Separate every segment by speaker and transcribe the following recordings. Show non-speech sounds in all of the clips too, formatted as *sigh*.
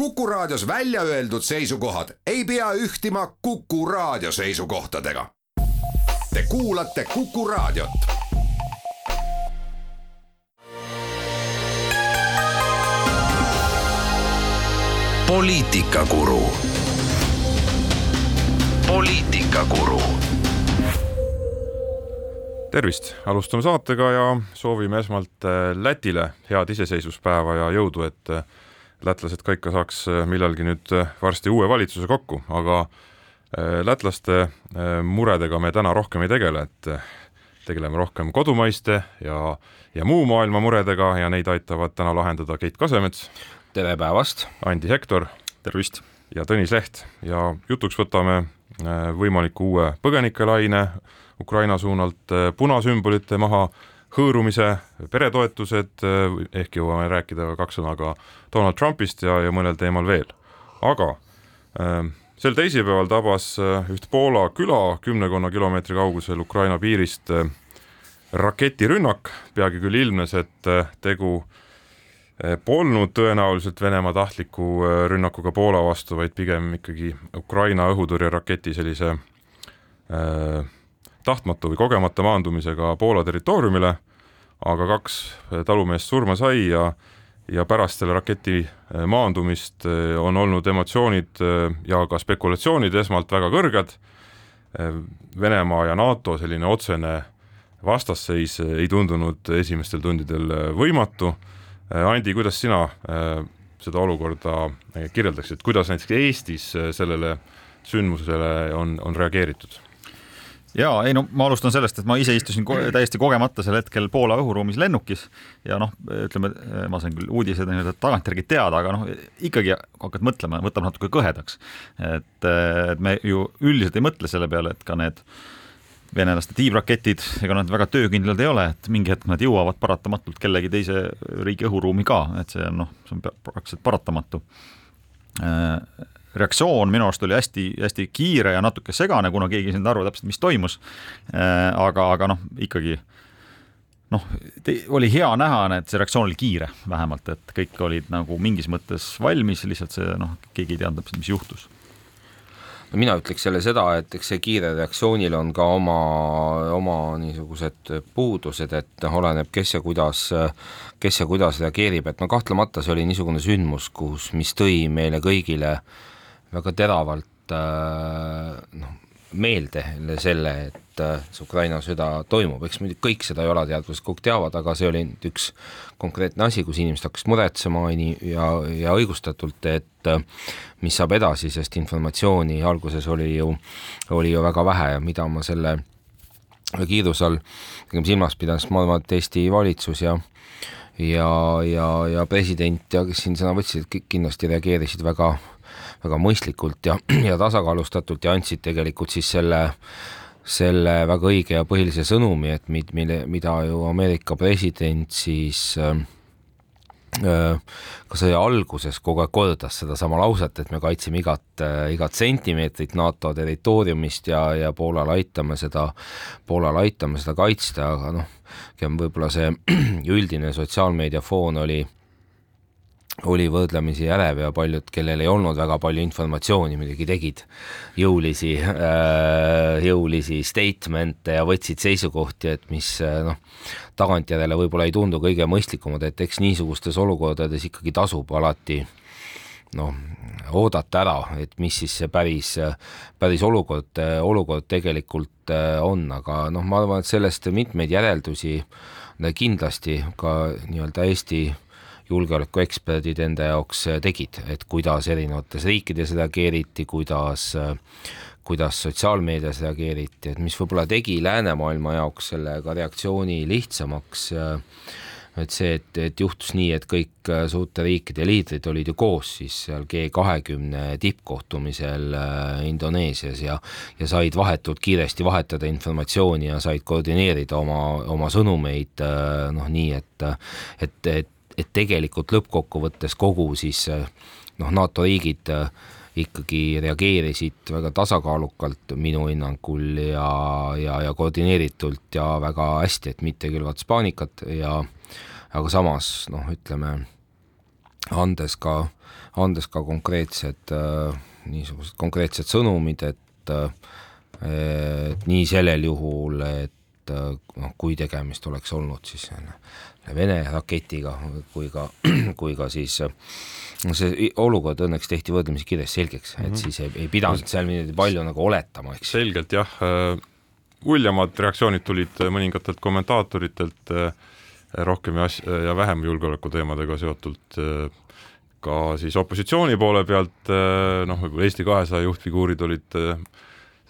Speaker 1: Kuku Raadios välja öeldud seisukohad ei pea ühtima Kuku Raadio seisukohtadega. Te kuulate Kuku Raadiot.
Speaker 2: poliitikakuru. poliitikakuru
Speaker 3: tervist, alustame saatega ja soovime esmalt äh, Lätile head iseseisvuspäeva ja jõudu, et äh, lätlased ka ikka saaks äh, millalgi nüüd varsti uue valitsuse kokku, aga lätlaste muredega me täna rohkem ei tegele, et tegeleme rohkem kodumaiste ja, ja muu maailma muredega ja neid aitavad täna lahendada Keit Kasemets.
Speaker 4: tere päevast!
Speaker 3: Andi Hektor.
Speaker 5: tervist!
Speaker 3: ja Tõnis Leht ja jutuks võtame võimaliku uue põgenikelaine Ukraina suunalt äh, punasümbolite maha hõõrumise, peretoetused, äh, ehk jõuame rääkida kaks sõna ka Donald Trumpist ja, ja mõnel teemal veel. aga äh, sel teisipäeval tabas üht Poola küla kümnekonna kilomeetri kaugusel Ukraina piirist raketirünnak, peagi küll ilmnes, et tegu polnud tõenäoliselt Venemaa tahtliku rünnakuga Poola vastu, vaid pigem ikkagi Ukraina õhutõrjeraketi sellise äh, tahtmatu või kogemata maandumisega Poola territooriumile, aga kaks talumeest surma sai ja ja pärast selle raketi eh, maandumist eh, on olnud emotsioonid eh, ja ka spekulatsioonid esmalt väga kõrged. Venemaa ja NATO selline otsene vastasseis ei tundunud esimestel tundidel võimatu. Andi, kuidas sina seda olukorda kirjeldaksid, kuidas näiteks Eestis sellele sündmusele on, on reageeritud?
Speaker 5: Ja ei no ma alustan sellest, et ma ise istusin ko täiesti kogemata sel hetkel Poola õhuruumis lennukis ja noh, ütleme, ma sain küll uudised nii-öelda tagantjärgi teada, aga noh, ikkagi hakkad mõtlema, võtab natuke kõhedaks. et, et me ju üldiselt ei mõtle selle peale, et ka need venelaste tiibraketid, ega nad väga töökindlad ei ole, et mingi hetk nad jõuavad paratamatult kellegi teise riigi õhuruumi ka, et see on noh, see on praktiliselt paratamatu reaktsioon minu arust oli hästi-hästi kiire ja natuke segane, kuna keegi ei saanud aru täpselt, mis toimus. Äh, aga, aga noh, ikkagi noh, oli hea näha, et see reaktsioon oli kiire vähemalt, et kõik olid nagu mingis mõttes valmis, lihtsalt see noh, keegi ei teadnud täpselt, mis juhtus
Speaker 4: no mina ütleks jälle seda, et eks see kiire reaktsioonil on ka oma, oma niisugused puudused, et noh, oleneb, kes ja kuidas, kes ja kuidas reageerib, et no kahtlemata see oli niisugune sündmus, kus, mis tõi meile kõigile äh, väga teravalt äh, noh, meelde selle, et äh, see Ukraina sõda toimub, eks muidugi kõik seda ei ole teadvused, kõik teavad, aga see oli nüüd üks konkreetne asi, kus inimesed hakkasid muretsema ja, ja õigustatult, et äh, mis saab edasi, sest informatsiooni alguses oli ju, oli ju väga vähe ja mida ma selle kiiruse all silmas pidas, ma arvan, et Eesti valitsus ja ja, ja, ja president ja kes siin sõna võtsid, kindlasti reageerisid väga väga mõistlikult ja, *clears throat* ja tasakaalustatult ja andsid tegelikult siis selle selle väga õige ja põhilise sõnumi, et mille, mida ju Ameerika president siis äh, äh, ka sõja alguses kogu aeg kordas sedasama lauset, et me kaitseme igat, äh, igat sentimeetrit NATO territooriumist ja, ja Poolal aitame seda, Poolal aitame seda kaitsta, aga noh, võib-olla see *clears throat* üldine sotsiaalmeedia foon oli oli võrdlemisi ärev ja paljud, kellel ei olnud väga palju informatsiooni, muidugi tegid jõulisi, äh, jõulisi statement'e ja võtsid seisukohti, et mis äh, noh, tagantjärele võib-olla ei tundu kõige mõistlikumad, et eks niisugustes olukordades ikkagi tasub alati noh, oodata ära, et mis siis see päris, päris olukord, olukord tegelikult äh, on, aga noh, ma arvan, et sellest mitmeid järeldusi kindlasti ka nii-öelda Eesti julgeolekueksperdid enda jaoks äh, tegid, et kuidas erinevates riikides reageeriti, kuidas kuidas sotsiaalmeedias reageeriti, et mis võib-olla tegi läänemaailma jaoks selle ka reaktsiooni lihtsamaks, et see, et, et juhtus nii, et kõik äh, suurte riikide liidrid olid ju koos siis seal G kahekümne tippkohtumisel äh, Indoneesias ja ja said vahetult kiiresti vahetada informatsiooni ja said koordineerida oma, oma sõnumeid noh, nii et et, et et tegelikult lõppkokkuvõttes kogu siis noh, NATO riigid äh, ikkagi reageerisid väga tasakaalukalt minu hinnangul ja, ja, ja koordineeritult ja väga hästi, et mitte külvata paanikat ja aga samas noh, ütleme andes ka, andes ka konkreetsed niisugused konkreetsed sõnumid, et et nii sellel juhul, et noh, kui tegemist oleks olnud siis Vene raketiga kui ka, *clears throat* kui ka siis see olukord õnneks tehti võrdlemisi kiiresti selgeks, et mm -hmm. siis ei, ei pidanud seal niimoodi palju nagu oletama, eks.
Speaker 3: selgelt jah, uljamad reaktsioonid tulid mõningatelt kommentaatoritelt rohkem ja, ja vähem julgeolekuteemadega seotult ka siis opositsiooni poole pealt noh, võib-olla Eesti kahesaja juhtfiguurid olid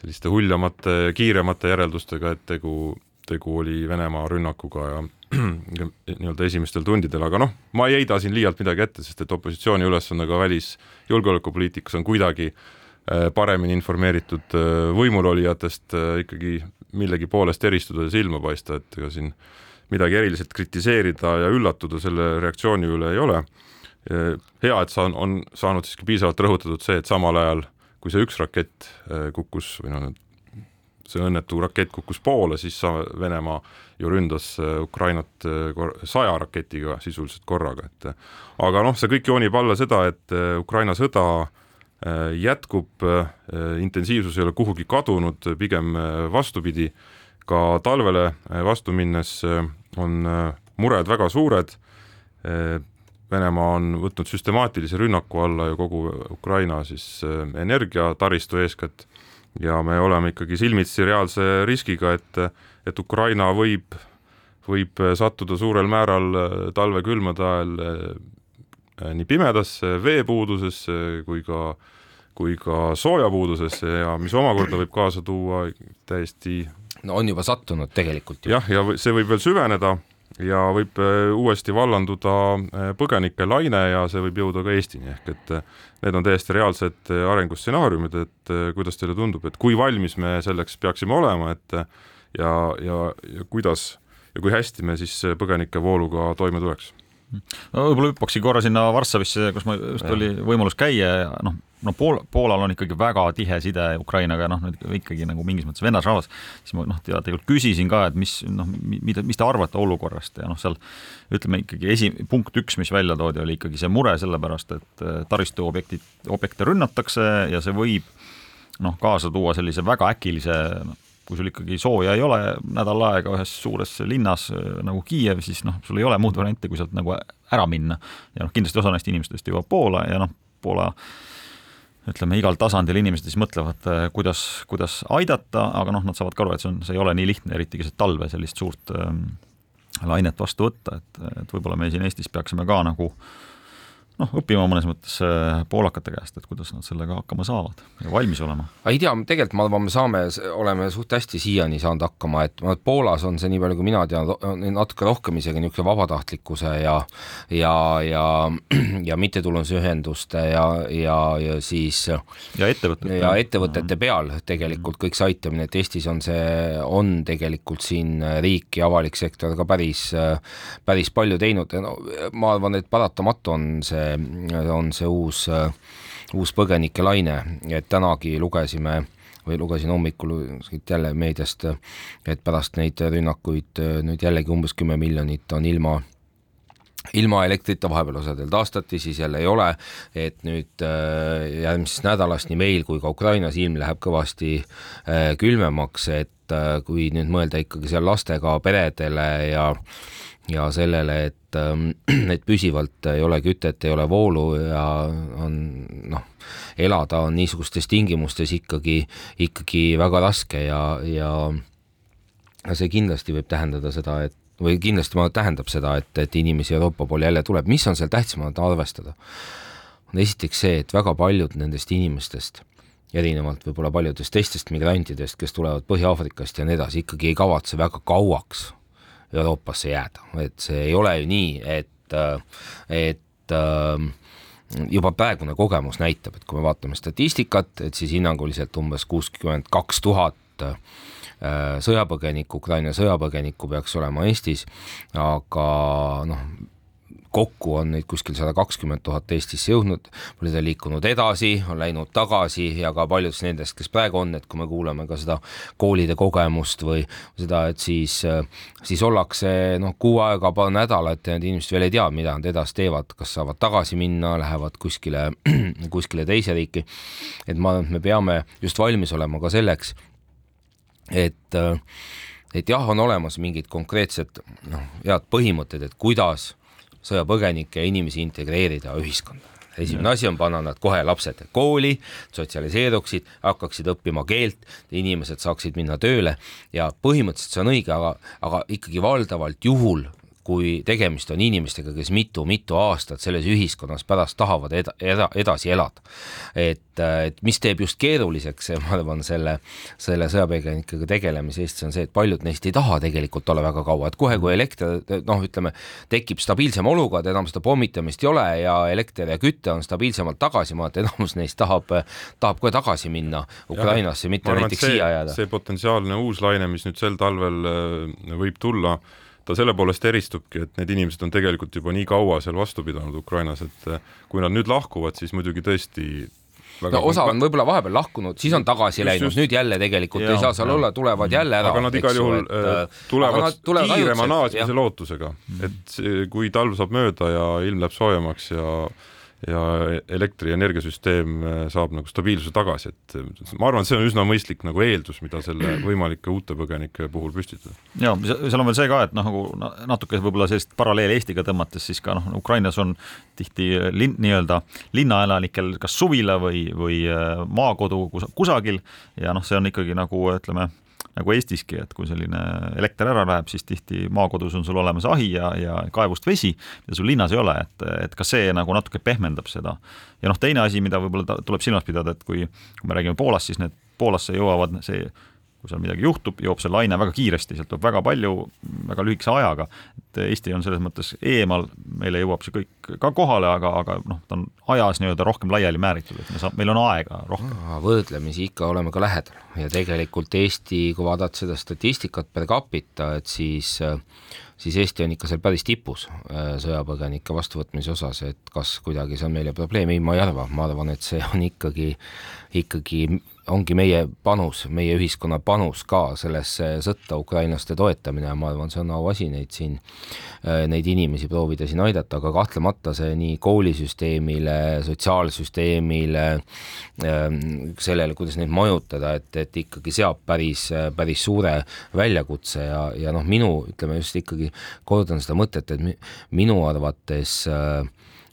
Speaker 3: selliste huljamate, kiiremate järeldustega, et tegu, tegu oli Venemaa rünnakuga ja *clears throat* nii-öelda esimestel tundidel, aga noh, ma ei heida siin liialt midagi ette, sest et opositsiooni ülesanne ka välisjulgeolekupoliitikas on kuidagi äh, paremini informeeritud äh, võimulolijatest äh, ikkagi millegi poolest eristuda ja silma paista, et ega siin midagi eriliselt kritiseerida ja üllatuda selle reaktsiooni üle ei ole. hea, et sa on, on saanud siiski piisavalt rõhutatud see, et samal ajal kui see üks rakett kukkus või noh, see õnnetu rakett kukkus poole, siis Venemaa ju ründas äh, Ukrainat äh, saja raketiga sisuliselt korraga, et äh, aga noh, see kõik joonib alla seda, et Ukraina sõda jätkub, intensiivsus ei ole kuhugi kadunud, pigem vastupidi, ka talvele vastu minnes on mured väga suured, Venemaa on võtnud süstemaatilise rünnaku alla ju kogu Ukraina siis energiataristu eeskätt ja me oleme ikkagi silmitsi reaalse riskiga, et, et Ukraina võib, võib sattuda suurel määral äh, talvekülmade ajal äh, nii pimedasse veepuudusesse kui ka, kui ka soojapuudusesse ja mis omakorda võib kaasa tuua täiesti
Speaker 4: no on juba sattunud tegelikult
Speaker 3: ju. jah, ja see võib veel süveneda ja võib äh, uuesti vallanduda äh, põgenike laine ja see võib jõuda ka Eestini, ehk et äh, need on täiesti reaalsed arengustsenaariumid, et kuidas teile tundub, et kui valmis me selleks peaksime olema, et ja, ja, ja kuidas ja kui hästi me siis põgenike vooluga toime tuleks?
Speaker 5: no võib-olla hüppaksin korra sinna Varssavisse, kus ma just ja. oli võimalus käia ja noh, no Pool, Poolal on ikkagi väga tihe side Ukrainaga, noh, ikkagi nagu mingis mõttes vennasrahvas, siis ma noh, tegelikult küsisin ka, et mis noh, mida, mis te arvate olukorrast ja noh, seal ütleme ikkagi esi, punkt üks, mis välja toodi, oli ikkagi see mure sellepärast, et äh, taristuobjektid, objekte rünnatakse ja see võib noh, kaasa tuua sellise väga äkilise noh, kui sul ikkagi sooja ei ole nädal aega ühes suures linnas äh, nagu Kiiev, siis noh, sul ei ole muud varianti, kui sealt nagu ära minna. ja noh, kindlasti osa neist inimestest jõuab Poola ja noh, Poola ütleme, igal tasandil inimesed siis mõtlevad, äh, kuidas, kuidas aidata, aga noh, nad saavad ka aru, et see on, see ei ole nii lihtne, eriti keset talve sellist suurt ähm, lainet vastu võtta, et, et võib-olla me siin Eestis peaksime ka nagu äh, noh, õppima mõnes mõttes äh, poolakate käest, et kuidas nad sellega hakkama saavad ja valmis olema.
Speaker 4: ei tea, tegelikult ma arvan, me saame, oleme suht hästi siiani saanud hakkama, et Poolas on see nii palju, kui mina tean, natuke rohkem isegi niisuguse vabatahtlikkuse ja ja, ja, ja mittetulundusühenduste ja, ja, ja siis
Speaker 5: ja ettevõtete
Speaker 4: ja ettevõtete peal tegelikult kõik see aitamine, et Eestis on see, on tegelikult siin riik ja avalik sektor ka päris, päris palju teinud ja no ma arvan, et paratamatu on see on see uus, uus põgenike laine, et tänagi lugesime või lugesin hommikul jälle meediast, et pärast neid rünnakuid nüüd jällegi umbes kümme miljonit on ilma ilma elektrita, vahepeal osadel taastati, siis jälle ei ole, et nüüd äh, järgmisest nädalast nii meil kui ka Ukrainas ilm läheb kõvasti äh, külmemaks, et äh, kui nüüd mõelda ikkagi seal lastega peredele ja ja sellele, et, ähm, *clears throat* et püsivalt ei ole kütet, ei ole voolu ja on noh, elada on niisugustes tingimustes ikkagi, ikkagi väga raske ja, ja see kindlasti võib tähendada seda, et või kindlasti tähendab seda, et, et inimesi Euroopa poole jälle tuleb, mis on seal tähtsamad arvestada? on esiteks see, et väga paljud nendest inimestest, erinevalt võib-olla paljudest teistest migrantidest, kes tulevad Põhja-Aafrikast ja nii edasi, ikkagi ei kavatse väga kauaks Euroopasse jääda, et see ei ole ju nii, et, et ähm, juba praegune kogemus näitab, et kui me vaatame statistikat, et siis hinnanguliselt umbes kuuskümmend kaks tuhat äh, sõjapõgenikku, Ukraina sõjapõgenikku peaks olema Eestis, aga noh, kokku on neid kuskil sada kakskümmend tuhat Eestisse jõudnud, paljud on liikunud edasi, on läinud tagasi ja ka paljud nendest, kes praegu on, et kui me kuulame ka seda koolide kogemust või seda, et siis, siis ollakse noh, kuu aega, paar nädalat ja need inimesed veel ei tea, mida nad edasi teevad, kas saavad tagasi minna, lähevad kuskile, *clears throat* kuskile teise riiki. et ma arvan, et me peame just valmis olema ka selleks, et et jah, on olemas mingid konkreetsed noh, head põhimõtted, et kuidas sõjapõgenikke ja inimesi integreerida ühiskonda. esimene ja. asi on panna nad kohe lapsed kooli, sotsialiseeruksid, hakkaksid õppima keelt, inimesed saaksid minna tööle ja põhimõtteliselt see on õige, aga, aga ikkagi valdavalt juhul, kui tegemist on inimestega, kes mitu-mitu aastat selles ühiskonnas pärast tahavad eda, eda, edasi elada. et, et mis teeb just keeruliseks, *laughs* ma arvan, selle, selle sõjapõgenikega tegelemise Eestis on see, et paljud neist ei taha tegelikult olla väga kaua, et kohe, kui elekter noh, ütleme, tekib stabiilsem olukord, enam seda pommitamist ei ole ja elekter ja küte on stabiilsemalt tagasi, ma arvan, et enamus neist tahab, tahab kohe tagasi minna Ukrainasse, mitte arvan, näiteks see, siia jääda.
Speaker 3: see potentsiaalne uus laine, mis nüüd sel talvel äh, võib tulla, ta selle poolest eristubki, et need inimesed on tegelikult juba nii kaua seal vastu pidanud Ukrainas, et eh, kui nad nüüd lahkuvad, siis muidugi tõesti
Speaker 4: väga no osa on võib-olla vahepeal lahkunud, siis on tagasi just, läinud, nüüd jälle tegelikult ja, ei saa seal ja. olla, tulevad jälle ära.
Speaker 3: aga nad igal juhul et, äh, tulevad, tulevad kiirema naasmise lootusega, et kui talv saab mööda ja ilm läheb soojemaks ja ja elektrienergiasüsteem äh, saab nagu stabiilsuse tagasi, et äh, ma arvan, et see on üsna mõistlik nagu eeldus, mida selle *clears throat* võimalike uute põgenike puhul püstitada.
Speaker 5: ja seal on veel see ka, et noh, nagu natuke võib-olla sellist paralleeli Eestiga tõmmates, siis ka noh, Ukrainas on tihti linn, nii-öelda linnaelanikel kas suvila või, või äh, maakodu kusagil ja noh, see on ikkagi nagu ütleme nagu Eestiski, et kui selline elekter ära läheb, siis tihti maakodus on sul olemas ahi ja, ja kaevust vesi, mida sul linnas ei ole, et, et ka see nagu natuke pehmendab seda. ja noh, teine asi, mida võib-olla tuleb silmas pidada, et kui, kui me räägime Poolast, siis need Poolasse jõuavad see kui seal midagi juhtub, jõuab see laine väga kiiresti, sealt tuleb väga palju väga lühikese ajaga. et Eesti on selles mõttes eemal, meile jõuab see kõik ka kohale, aga, aga noh, ta on ajas nii-öelda rohkem laiali määritud, et me saame, meil on aega rohkem.
Speaker 4: võrdlemisi ikka oleme ka lähedal ja tegelikult Eesti, kui vaadata seda statistikat per capita, et siis siis Eesti on ikka seal päris tipus äh, sõjapõgenike vastuvõtmise osas, et kas kuidagi see on meile probleem, ei, ma ei arva, ma arvan, et see on ikkagi, ikkagi ongi meie panus, meie ühiskonna panus ka sellesse sõtta ukrainlaste toetamine ja ma arvan, see on auasi neid siin, äh, neid inimesi proovida siin aidata, aga kahtlemata see nii koolisüsteemile, sotsiaalsüsteemile, ähm, sellele, kuidas neid mõjutada, et, et ikkagi seab päris, päris suure väljakutse ja, ja noh, minu, ütleme just ikkagi kordan seda mõtet, et minu arvates äh,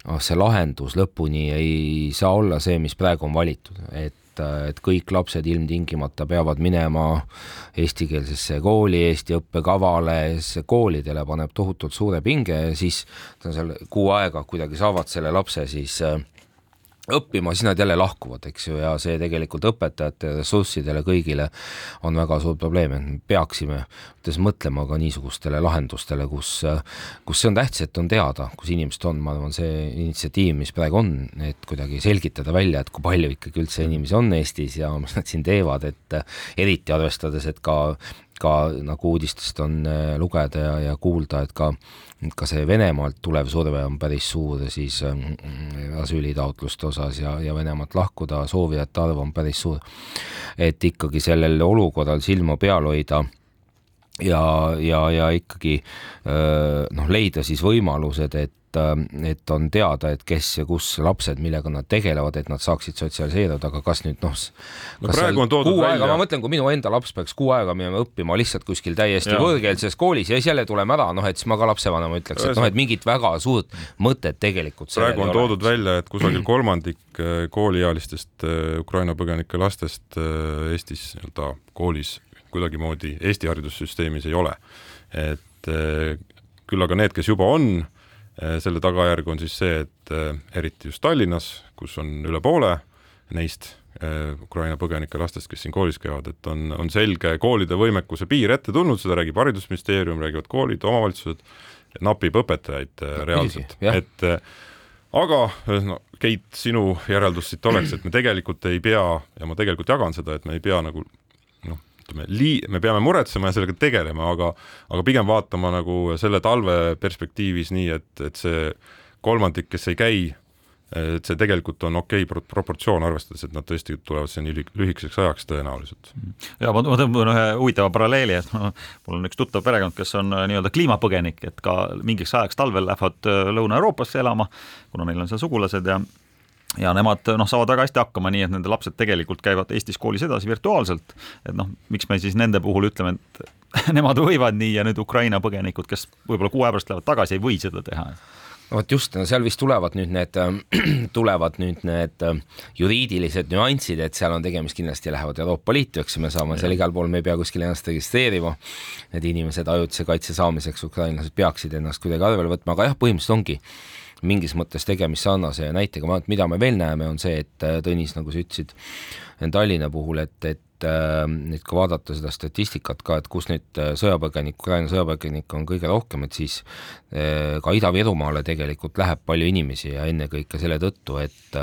Speaker 4: noh, see lahendus lõpuni ei saa olla see, mis praegu on valitud, et et, et kõik lapsed ilmtingimata peavad minema eestikeelsesse kooli, Eesti õppekavale, see koolidele paneb tohutult suure pinge ja siis ta seal kuu aega kuidagi saavad selle lapse siis äh, õppima, siis nad jälle lahkuvad, eks ju, ja see tegelikult õpetajate ressurssidele kõigile on väga suur probleem, et me peaksime ütles mõtlema ka niisugustele lahendustele, kus, kus see on tähtis, et on teada, kus inimesed on, ma arvan, see initsiatiiv, mis praegu on, et kuidagi selgitada välja, et kui palju ikkagi üldse inimesi on Eestis ja mis nad siin teevad, et eriti arvestades, et ka ka nagu uudistest on lugeda ja, ja kuulda, et ka ka see Venemaalt tulev surve on päris suur siis äh, asüülitaotluste osas ja, ja Venemaalt lahkuda soovijate arv on päris suur. et ikkagi sellel olukorral silma peal hoida ja, ja, ja ikkagi äh, noh, leida siis võimalused, et et, et on teada, et kes ja kus lapsed, millega nad tegelevad, et nad saaksid sotsialiseeruda, aga kas nüüd noh,
Speaker 3: no praegu on toodud välja.
Speaker 4: ma mõtlen, kui minu enda laps peaks kuu aega minema õppima lihtsalt kuskil täiesti võõrkeelses koolis ja siis jälle tuleme ära, noh et siis ma ka lapsevanema ütleks, et noh, et mingit väga suurt mõtet tegelikult
Speaker 3: praegu on toodud ole. välja, et kusagil kolmandik äh, kooliealistest äh, Ukraina põgenike lastest äh, Eestis nii-öelda koolis kuidagimoodi Eesti haridussüsteemis ei ole. et küll aga need, kes juba on Äh, selle tagajärg on siis see, et äh, eriti just Tallinnas, kus on üle poole neist äh, Ukraina põgenike lastest, kes siin koolis käivad, et on, on selge koolide võimekuse piir ette tulnud, seda räägib Haridusministeerium, räägivad koolid, omavalitsused, napib õpetajaid reaalselt, et aga no Keit, sinu järeldus siit oleks, et me tegelikult ei pea ja ma tegelikult jagan seda, et me ei pea nagu ütleme, lii-, me peame muretsema ja sellega tegelema, aga aga pigem vaatama nagu selle talve perspektiivis nii, et, et see kolmandik, kes ei käi, et see tegelikult on okei okay proportsioon, arvestades, et nad tõesti tulevad siia nii lühikeseks ajaks tõenäoliselt.
Speaker 5: ja ma, ma tõmban ühe huvitava paralleeli, et ma, mul on üks tuttav perekond, kes on äh, nii-öelda kliimapõgenik, et ka mingiks ajaks talvel lähevad äh, Lõuna-Euroopasse elama, kuna neil on seal sugulased ja ja nemad noh, saavad väga hästi hakkama, nii et nende lapsed tegelikult käivad Eestis koolis edasi virtuaalselt, et noh, miks me siis nende puhul ütleme, et *laughs* nemad võivad nii ja nüüd Ukraina põgenikud, kes võib-olla kuu aja pärast lähevad tagasi, ei või seda teha
Speaker 4: vot just, no seal vist tulevad nüüd need, *clears throat* tulevad nüüd need äh, juriidilised nüansid, et seal on tegemist, kindlasti lähevad Euroopa Liitu, eks ju, me saame ja. seal igal pool, me ei pea kuskil ennast registreerima. Need inimesed ajutise kaitse saamiseks, ukrainlased peaksid ennast kuidagi arvele võtma, aga jah, põhimõtteliselt ongi mingis mõttes tegemist sarnase näitega, ma arvan, et mida me veel näeme, on see, et äh, Tõnis, nagu sa ütlesid, Tallinna puhul, et, et äh, nüüd kui vaadata seda statistikat ka, et kus nüüd äh, sõjapõgenik, Ukraina sõjapõgenikke on kõige rohkem, et siis ka Ida-Virumaale tegelikult läheb palju inimesi ja ennekõike selle tõttu, et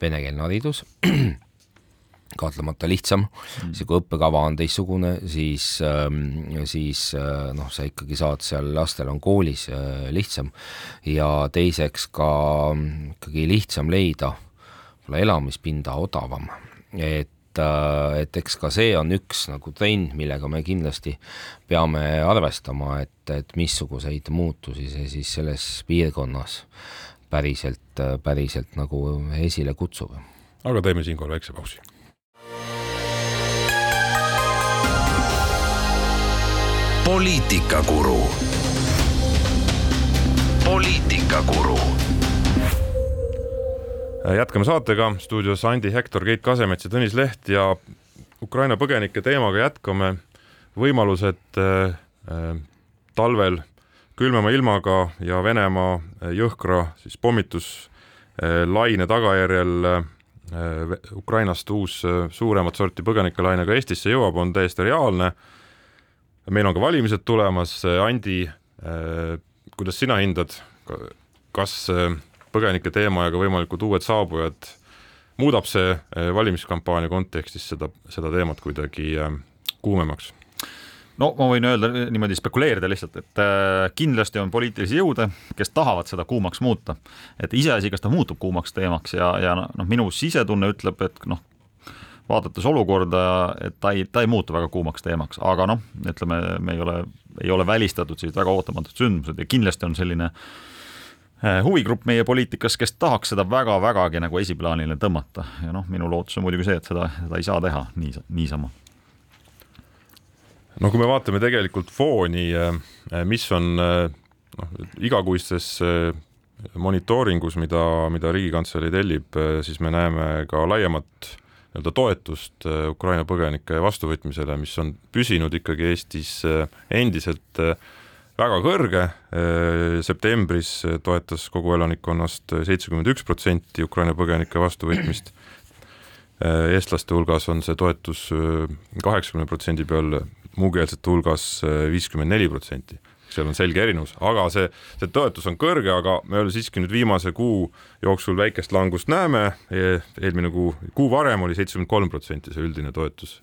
Speaker 4: venekeelne haridus *clears throat* kahtlemata lihtsam mm., see kui õppekava on teistsugune, siis, ähm, siis äh, noh, sa ikkagi saad seal, lastel on koolis äh, lihtsam ja teiseks ka mm, ikkagi lihtsam leida võib-olla elamispinda odavam, et äh, et eks ka see on üks nagu trend, millega me kindlasti peame arvestama, et, et missuguseid muutusi see siis selles piirkonnas päriselt, päriselt nagu esile kutsub.
Speaker 3: aga teeme siinkohal väikse pausi
Speaker 2: poliitikakuru. poliitikakuru.
Speaker 3: jätkame saatega, stuudios Andi Hektor, Keit Kasemets ja Tõnis Leht ja Ukraina põgenike teemaga jätkame. võimalused äh, äh, talvel külmema ilmaga ja Venemaa äh, jõhkra siis pommituslaine äh, tagajärjel äh, Ukrainast uus suuremat sorti põgenikelaine ka Eestisse jõuab, on täiesti reaalne meil on ka valimised tulemas, Andi, äh, kuidas sina hindad, kas äh, põgenike teema ja ka võimalikud uued saabujad, muudab see äh, valimiskampaania kontekstis seda, seda teemat kuidagi kuumemaks?
Speaker 5: no ma võin öelda niimoodi spekuleerida lihtsalt, et kindlasti on poliitilisi jõude, kes tahavad seda kuumaks muuta. et iseasi, kas ta muutub kuumaks teemaks ja, ja noh, minu sisetunne ütleb, et noh, vaadates olukorda, et ta ei, ta ei muutu väga kuumaks teemaks, aga noh, ütleme, me ei ole, ei ole välistatud sellised väga ootamatud sündmused ja kindlasti on selline eh, huvigrupp meie poliitikas, kes tahaks seda väga-vägagi nagu esiplaanile tõmmata ja noh, minu lootus on muidugi see, et seda, seda ei saa teha nii, niisama.
Speaker 3: no kui me vaatame tegelikult fooni, eh, mis on eh, noh, igakuistes monitooringus, mida, mida Riigikantselei tellib, siis me näeme ka laiemat nii-öelda toetust äh, Ukraina põgenike vastuvõtmisele, mis on püsinud ikkagi Eestis äh, endiselt äh, väga kõrge, septembris toetas kogu elanikkonnast seitsekümmend üks protsenti Ukraina põgenike vastuvõtmist, eestlaste hulgas on see toetus kaheksakümne protsendi peal, muukeelsete hulgas viiskümmend neli protsenti seal on selge erinevus, aga see, see toetus on kõrge, aga me siiski nüüd viimase kuu jooksul väikest langust näeme e. eelmine kuu, kuu varem oli seitsekümmend kolm protsenti see üldine toetus.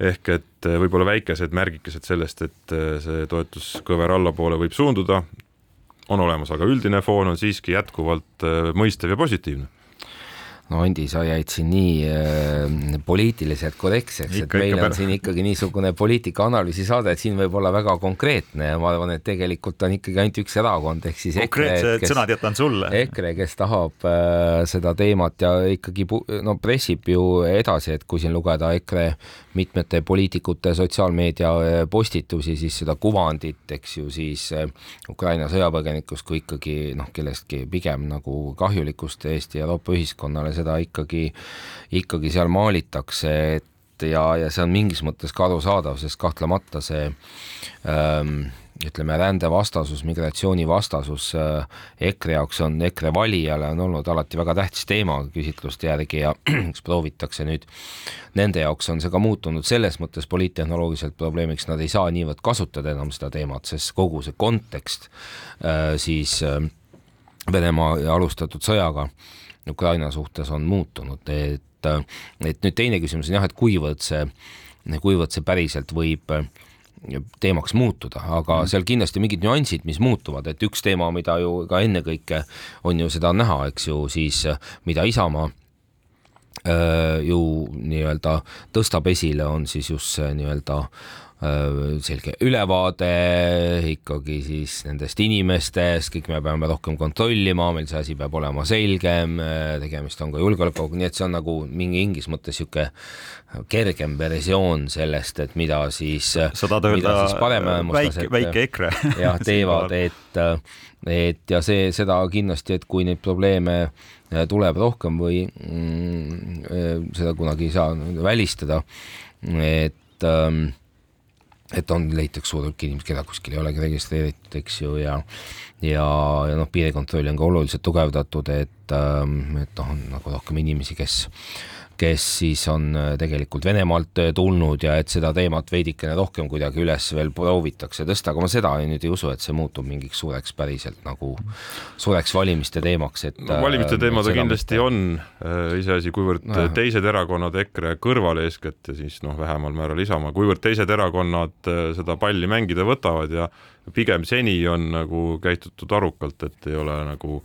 Speaker 3: ehk et e, võib-olla väikesed märgikesed sellest, et e, see toetuskõver allapoole võib suunduda, on olemas, aga üldine foon on siiski jätkuvalt e, mõistev ja positiivne
Speaker 4: no Andi, sa jäid siin nii äh, poliitiliselt korrektseks, et meil on siin ikkagi niisugune poliitikaanalüüsi saade, et siin võib olla väga konkreetne ja ma arvan, et tegelikult on ikkagi ainult üks erakond ehk siis
Speaker 5: konkreetsed sõnad jätan sulle.
Speaker 4: EKRE, kes tahab äh, seda teemat ja ikkagi no pressib ju edasi, et kui siin lugeda EKRE mitmete poliitikute sotsiaalmeedia äh, postitusi, siis seda kuvandit, eks ju, siis äh, Ukraina sõjapõgenikust kui ikkagi noh, kellestki pigem nagu kahjulikust Eesti Euroopa ühiskonnale seda ikkagi, ikkagi seal maalitakse, et ja, ja see on mingis mõttes ka arusaadav, sest kahtlemata see ähm, ütleme, rändevastasus, migratsioonivastasus äh, EKRE jaoks on, EKRE valijale on olnud alati väga tähtis teema küsitluste järgi ja *clears throat* eks proovitakse nüüd, nende jaoks on see ka muutunud selles mõttes poliittehnoloogiliselt probleemiks, nad ei saa niivõrd kasutada enam seda teemat, sest kogu see kontekst äh, siis äh, Venemaa alustatud sõjaga Ukraina suhtes on muutunud, et, et nüüd teine küsimus on jah, et kuivõrd see kuivõrd see päriselt võib äh, teemaks muutuda, aga mm. seal kindlasti mingid nüansid, mis muutuvad, et üks teema, mida ju ka ennekõike on ju seda näha, eks ju, siis mida Isamaa ju nii-öelda tõstab esile, on siis just see nii-öelda Äh, selge ülevaade ikkagi siis nendest inimestest, kõik me peame rohkem kontrollima, meil see asi peab olema selgem, äh, tegemist on ka julgeolekuga, nii et see on nagu mingi mingis mõttes niisugune kergem versioon sellest, et mida siis
Speaker 5: sa tahad öelda väike, väike EKRE.
Speaker 4: jah, *laughs* teevad, et et ja see, seda kindlasti, et kui neid probleeme tuleb rohkem või mm, seda kunagi ei saa välistada, et ähm, et on, leitakse suur hulk inimesi, keda kuskil ei olegi registreeritud, eks ju, ja ja, ja noh, piirikontrolli on ka oluliselt tugevdatud, et, ähm, et noh, on nagu rohkem inimesi, kes kes siis on äh, tegelikult Venemaalt äh, tulnud ja et seda teemat veidikene rohkem kuidagi üles veel proovitakse tõsta, aga ma seda nüüd ei usu, et see muutub mingiks suureks päriselt nagu suureks valimiste teemaks, et
Speaker 3: no, valimiste äh, teema ta kindlasti mitte... on iseasi, kuivõrd no, teised erakonnad, EKRE kõrval eeskätt ja siis noh, vähemal määral Isamaa, kuivõrd teised erakonnad seda palli mängida võtavad ja pigem seni on nagu käitutud arukalt, et ei ole nagu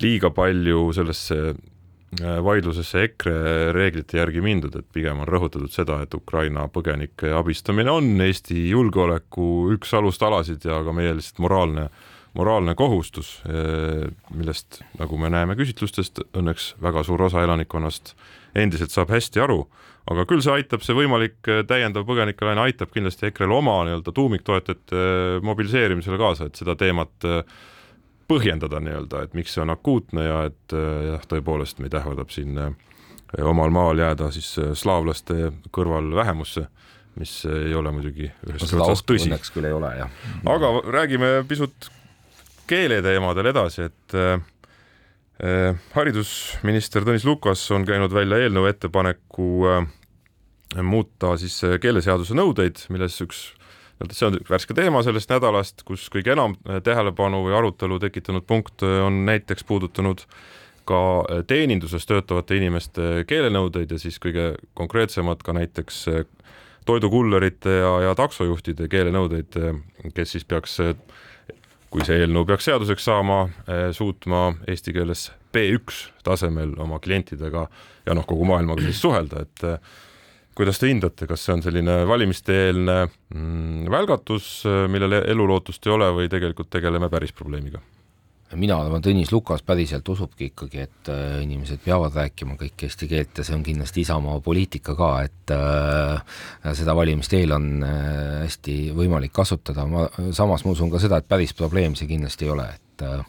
Speaker 3: liiga palju sellesse vaidlusesse EKRE reeglite järgi mindud, et pigem on rõhutatud seda, et Ukraina põgenike abistamine on Eesti julgeoleku üks alustalasid ja ka meie lihtsalt moraalne, moraalne kohustus, äh, millest, nagu me näeme küsitlustest, õnneks väga suur osa elanikkonnast endiselt saab hästi aru, aga küll see aitab, see võimalik äh, täiendav põgenikelaine aitab kindlasti EKRE-l oma nii-öelda tuumiktoetajate mobiliseerimisele kaasa, et seda teemat äh, põhjendada nii-öelda, et miks see on akuutne ja et äh, jah, tõepoolest meid ähvardab siin äh, omal maal jääda siis äh, slaavlaste kõrval vähemusse, mis ei ole muidugi ühest otsast tõsi.
Speaker 4: õnneks küll ei ole, jah.
Speaker 3: aga räägime pisut keeleteemadel edasi, et äh, haridusminister Tõnis Lukas on käinud välja eelnõu ettepaneku äh, muuta siis keeleseaduse nõudeid, milles üks see on värske teema sellest nädalast, kus kõige enam äh, tähelepanu või arutelu tekitanud punkt äh, on näiteks puudutanud ka äh, teeninduses töötavate inimeste keelenõudeid ja siis kõige konkreetsemad ka näiteks toidukullerite ja, ja taksojuhtide keelenõudeid, kes siis peaks, kui see eelnõu peaks seaduseks saama, suutma eesti keeles B1 tasemel oma klientidega ja noh, kogu maailmaga siis suhelda, et kuidas te hindate, kas see on selline valimiste-eelne mm, välgatus, millel elulootust ei ole või tegelikult tegeleme päris probleemiga?
Speaker 4: mina arvan, Tõnis Lukas päriselt usubki ikkagi, et äh, inimesed peavad rääkima kõik eesti keelt ja see on kindlasti Isamaa poliitika ka, et äh, seda valimiste eel on äh, hästi võimalik kasutada, ma samas ma usun ka seda, et päris probleem see kindlasti ei ole, et äh,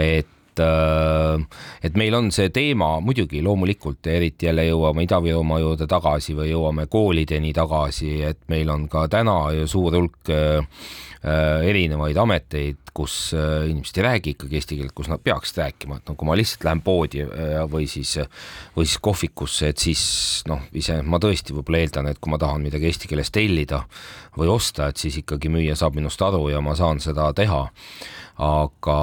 Speaker 4: et et, äh, et meil on see teema muidugi loomulikult, eriti jälle jõuame Ida-Virumaa juurde tagasi või jõuame koolideni tagasi, et meil on ka täna ju suur hulk äh, äh, erinevaid ameteid, kus inimesed ei räägi ikkagi eesti keelt, kus nad peaksid rääkima, et no kui ma lihtsalt lähen poodi või siis, või siis kohvikusse, et siis noh, ise ma tõesti võib-olla eeldan, et kui ma tahan midagi eesti keeles tellida või osta, et siis ikkagi müüja saab minust aru ja ma saan seda teha aga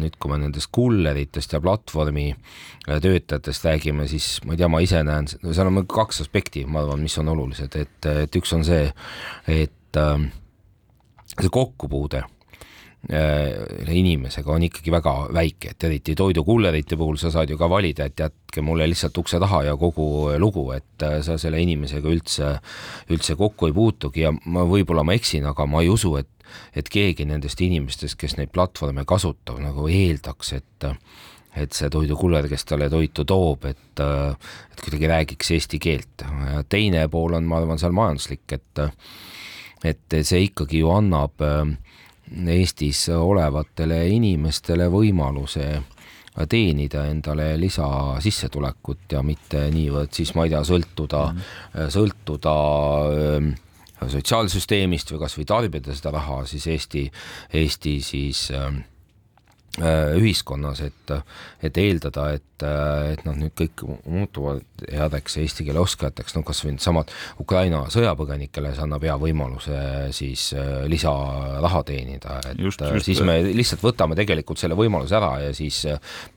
Speaker 4: nüüd, kui me nendest kulleritest ja platvormi äh, töötajatest räägime, siis ma ei tea, ma ise näen, seal on kaks aspekti, ma arvan, mis on olulised, et, et üks on see, et äh, see kokkupuude äh, inimesega on ikkagi väga väike, et eriti toidukullerite puhul sa saad ju ka valida, et jätke mulle lihtsalt ukse taha ja kogu lugu, et äh, sa selle inimesega üldse, üldse kokku ei puutugi. Ja ma võib-olla ma eksin, aga ma ei usu, et et keegi nendest inimestest, kes neid platvorme kasutab, nagu eeldaks, et et see toidukuller, kes talle toitu toob, et, et kuidagi räägiks eesti keelt. teine pool on, ma arvan, seal majanduslik, et et see ikkagi ju annab Eestis olevatele inimestele võimaluse teenida endale lisasissetulekut ja mitte niivõrd siis ma ei tea, sõltuda mm, -hmm. sõltuda sotsiaalsüsteemist või kasvõi tarbida seda raha, siis Eesti, Eesti siis äh, Äh, ühiskonnas, et, et eeldada, et, et noh, nüüd kõik muutuvad headeks eesti keele oskajateks, no kas või needsamad Ukraina sõjapõgenikele, see annab hea võimaluse siis äh, lisaraha teenida, et just, just, siis me lihtsalt võtame tegelikult selle võimaluse ära ja siis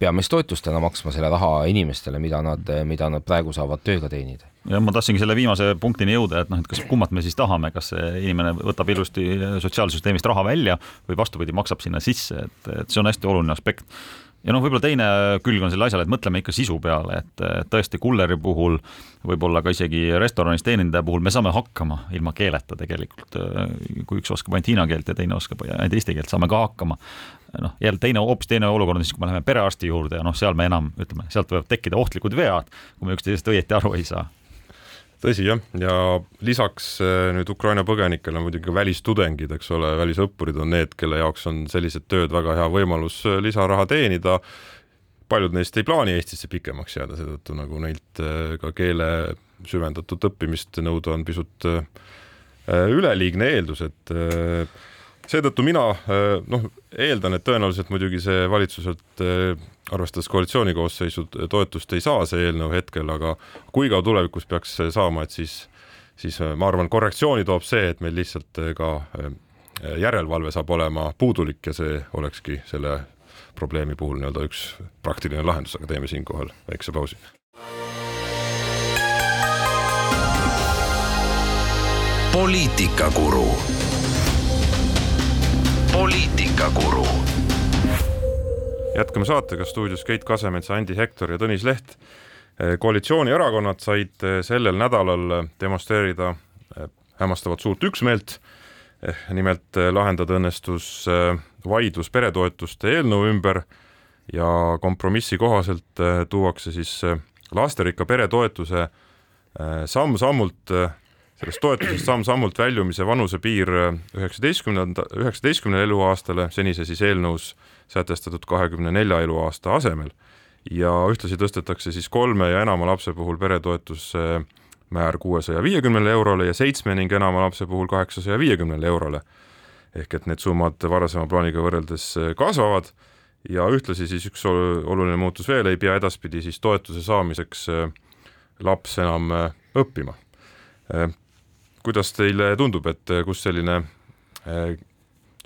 Speaker 4: peame siis toetustena maksma selle raha inimestele, mida nad, mida nad praegu saavad tööga teenida
Speaker 5: ja ma tahtsingi selle viimase punktini jõuda, et noh, et kas kummat me siis tahame, kas inimene võtab ilusti sotsiaalsüsteemist raha välja või vastupidi, maksab sinna sisse, et, et see on hästi oluline aspekt ja noh, võib-olla teine külg on sellele asjale, et mõtleme ikka sisu peale, et tõesti kulleri puhul, võib-olla ka isegi restoranis teenindaja puhul me saame hakkama ilma keeleta tegelikult. kui üks oskab ainult hiina keelt ja teine oskab ainult eesti keelt, saame ka hakkama. noh, jälle teine, hoopis teine olukord on siis, kui me läheme perearsti juurde ja noh, seal me enam ütleme, sealt võivad tekkida ohtlikud vead, kui me üksteisest õieti aru ei saa
Speaker 3: tõsi jah, ja lisaks äh, nüüd Ukraina põgenikele muidugi välistudengid, eks ole, välisõppurid on need, kelle jaoks on sellised tööd väga hea võimalus äh, lisaraha teenida. paljud neist ei plaani Eestisse pikemaks jääda, seetõttu nagu neilt äh, ka keele süvendatud õppimist nõuda on pisut üleliigne eeldus, et seetõttu mina noh, eeldan, et tõenäoliselt muidugi see valitsuselt arvestades koalitsiooni koosseisu toetust ei saa see eelnõu hetkel, aga kui ka tulevikus peaks saama, et siis, siis ma arvan, korrektsiooni toob see, et meil lihtsalt ka järelevalve saab olema puudulik ja see olekski selle probleemi puhul nii-öelda üks praktiline lahendus, aga teeme siinkohal väikse pausi.
Speaker 2: poliitikakuru poliitikakuru
Speaker 3: jätkame saatega stuudios Keit Kasemets, Andi Hektor ja Tõnis Leht. Eh, koalitsioonierakonnad said eh, sellel nädalal eh, demonstreerida hämmastavat suurt üksmeelt. nimelt lahendada õnnestus vaidlus peretoetuste eelnõu ümber ja kompromissi kohaselt tuuakse siis lasterikka pere toetuse samm-sammult sellest toetusest samm-sammult väljumise vanusepiir üheksateistkümnenda, üheksateistkümnele eluaastale, senise siis eelnõus sätestatud kahekümne nelja eluaasta asemel ja ühtlasi tõstetakse siis kolme ja enama lapse puhul peretoetuse määr kuuesaja viiekümnele eurole ja seitsme ning enama lapse puhul kaheksasaja viiekümnele eurole. ehk et need summad varasema plaaniga võrreldes kasvavad ja ühtlasi siis üks oluline muutus veel, ei pea edaspidi siis toetuse saamiseks laps enam õppima. Kuidas teile tundub, et kus selline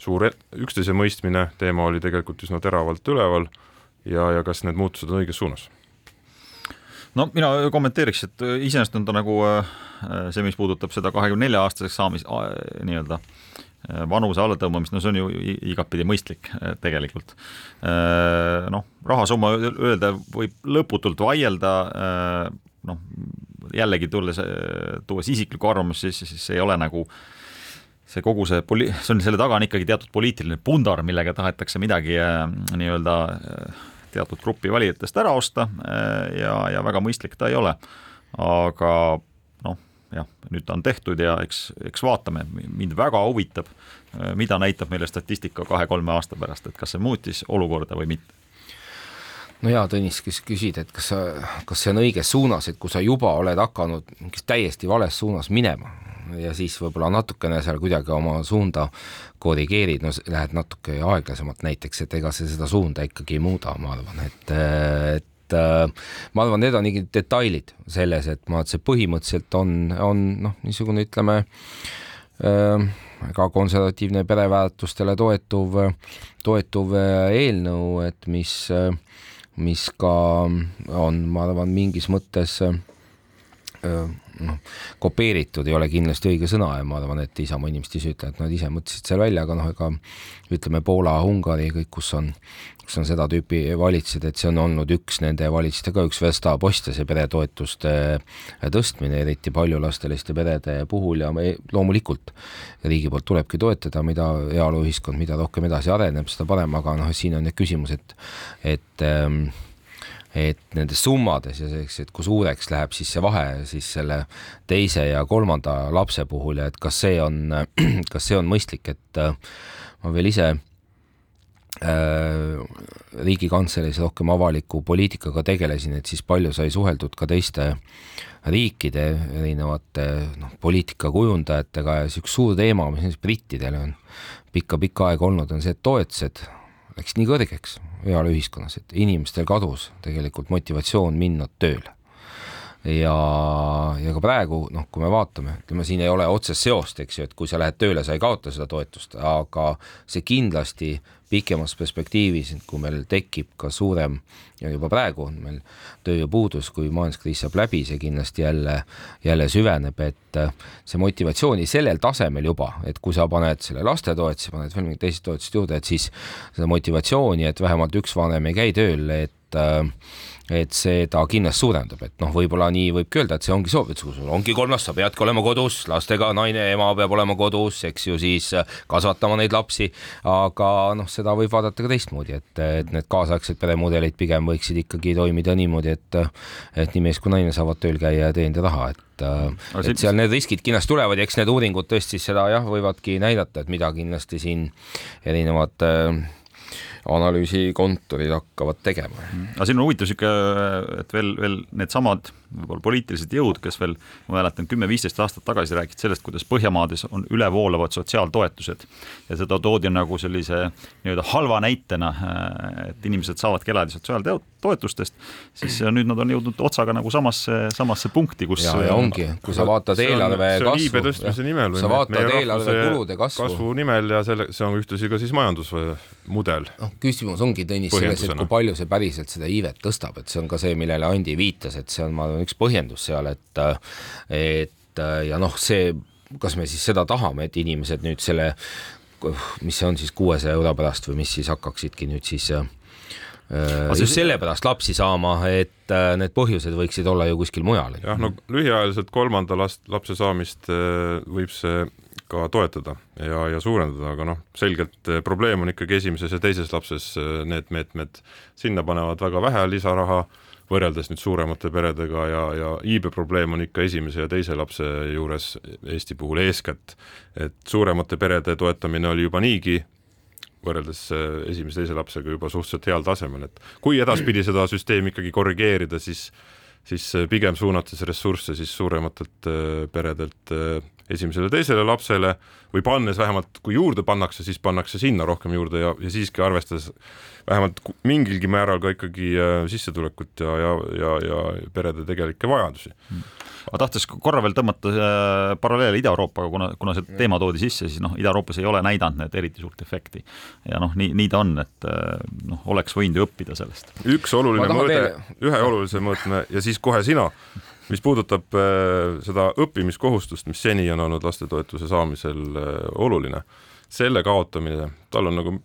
Speaker 3: suur e-, üksteise mõistmine teema oli tegelikult üsna teravalt üleval ja, ja kas need muutused on õiges suunas?
Speaker 5: no mina kommenteeriks, et iseenesest on ta nagu see, mis puudutab seda kahekümne nelja aastaseks saamis nii-öelda vanuse allatõmbamist, no see on ju igatpidi mõistlik tegelikult. noh, rahasumma öelda võib lõputult vaielda, noh jällegi tulles, tuues isiklikku arvamust, siis, siis ei ole nagu äh, see kogu see poli-, see on, selle taga on ikkagi teatud poliitiline pundar, millega tahetakse midagi äh, nii-öelda äh, teatud grupi valijatest ära osta äh, ja, ja väga mõistlik ta ei ole. aga noh, jah, nüüd ta on tehtud ja eks, eks vaatame, mind väga huvitab, mida näitab meile statistika kahe-kolme aasta pärast, et kas see muutis olukorda või mitte
Speaker 4: no jaa, Tõnis, kes küsid, et kas sa, kas see on õiges suunas, et kui sa juba oled hakanud mingis täiesti vales suunas minema, ja siis võib-olla natukene seal kuidagi oma suunda korrigeerid, no lähed natuke aeglasemalt näiteks, et ega see seda suunda ikkagi ei muuda, ma arvan, et, et ma arvan, need on ikkagi detailid selles, et ma, et see põhimõtteliselt on, on noh, niisugune ütleme ka konservatiivne pereväärtustele toetuv, toetuv eelnõu, et mis, mis ka on, ma arvan, mingis mõttes noh, kopeeritud ei ole kindlasti õige sõna ja ma arvan, et Isamaa inimesed ise ütlevad, nad ise mõtlesid selle välja, aga noh, ega ütleme Poola, Ungari, kõik, kus on, kus on seda tüüpi valitsused, et see on olnud üks nende valitsuste ka üks verstaposte, see peretoetuste tõstmine, eriti paljulapseliste perede puhul ja me loomulikult riigi poolt tulebki toetada, mida heaoluühiskond, mida rohkem edasi areneb, seda parem, aga noh, siin on need küsimused, et, et ähm, et nendes summades ja selleks, et kui suureks läheb siis see vahe siis selle teise ja kolmanda lapse puhul ja et kas see on, *clears throat* kas see on mõistlik, et äh, ma veel ise äh, riigikantseleis rohkem avaliku poliitikaga tegelesin, et siis palju sai suheldud ka teiste riikide erinevate noh, poliitikakujundajatega ja see üks suur teema, mis brittidel on pikka-pikka aega olnud, on see, et toetused läks nii kõrgeks peale ühiskonnas, et inimestel kadus tegelikult motivatsioon minna tööle. Ja, ja ka praegu noh, kui me vaatame, ütleme siin ei ole otsest seost, eks ju, et kui sa lähed tööle, sa ei kaota seda toetust, aga see kindlasti pikemas perspektiivis, kui meil tekib ka suurem ja juba praegu on meil tööjõupuudus, kui majanduskriis saab läbi, see kindlasti jälle, jälle süveneb, et see motivatsiooni sellel tasemel juba, et kui sa paned selle lastetoetuse, paned veel mingid teised toetused juurde, et siis seda motivatsiooni, et vähemalt üks vanem ei käi tööl, et äh, et seda kindlasti suurendab, et noh, võib-olla nii võibki öelda, et see ongi soov, et sul ongi kolm last, sa peadki olema kodus, lastega naine, ema peab olema kodus, eks ju, siis kasvatama neid lapsi, aga noh, seda võib vaadata ka teistmoodi, et, et need kaasaegsed peremudelid pigem võiksid ikkagi toimida niimoodi, et et nii mees kui naine saavad tööl käia ja teenida raha, et et seal need riskid kindlasti tulevad ja eks need uuringud tõesti seda jah, võivadki näidata, et mida kindlasti siin erinevad äh, analüüsikontorid hakkavad tegema.
Speaker 5: aga siin on huvitav sihuke, et veel, veel needsamad võib-olla poliitilised jõud, kes veel, ma mäletan, kümme-viisteist aastat tagasi rääkisid sellest, kuidas Põhjamaades on ülevoolavad sotsiaaltoetused ja seda toodi nagu sellise nii-öelda halva näitena, et inimesed saavadki elada sotsiaaltoetustest, siis nüüd nad on jõudnud otsaga nagu samasse, samasse punkti, kus
Speaker 4: ja, ja ongi, kui sa vaatad eelarve
Speaker 3: kasvu, tõstmise nimel
Speaker 4: sa vaatad eelarve kulude kasvu.
Speaker 3: kasvu nimel ja selle, see on ühtlasi ka siis majandusmudel.
Speaker 4: Noh, küsimus ongi, Tõnis, selles, et kui palju see päriselt seda iivet tõstab, et see on ka see, millele Andi viitas, et see on, ma arvan, üks põhjendus seal, et, et ja noh, see, kas me siis seda tahame, et inimesed nüüd selle, mis see on siis kuuesaja euro pärast või mis siis hakkaksidki nüüd siis äh, just sellepärast lapsi saama, et äh, need põhjused võiksid olla ju kuskil mujal.
Speaker 3: jah, no lühiajaliselt kolmanda last, lapse saamist äh, võib see ka toetada ja, ja suurendada, aga noh, selgelt probleem on ikkagi esimeses ja teises lapses need meetmed. Sinna panevad väga vähe lisaraha võrreldes nüüd suuremate peredega ja, ja iibeprobleem on ikka esimese ja teise lapse juures Eesti puhul eeskätt, et suuremate perede toetamine oli juba niigi võrreldes äh, esimese, teise lapsega juba suhteliselt heal tasemel, et kui edaspidi seda süsteemi ikkagi korrigeerida, siis siis pigem suunates ressursse siis suurematelt äh, peredelt esimesele-teisele lapsele või pannes vähemalt, kui juurde pannakse, siis pannakse sinna rohkem juurde ja, ja siiski arvestades vähemalt mingilgi määral ka ikkagi äh, sissetulekut ja, ja, ja, ja perede tegelikke vajadusi
Speaker 5: mm ma tahtis korra veel tõmmata äh, paralleele Ida-Euroopaga, kuna, kuna see teema toodi sisse, siis noh, Ida-Euroopas ei ole näidanud need eriti suurt efekti. ja noh, nii, nii ta on, et äh, noh, oleks võinud ju õppida sellest.
Speaker 3: üks oluline mõõde ühe olulise mõõtme ja siis kohe sina mis puudutab äh, seda õppimiskohustust, mis seni on olnud lastetoetuse saamisel äh, oluline, selle kaotamine, tal on nagu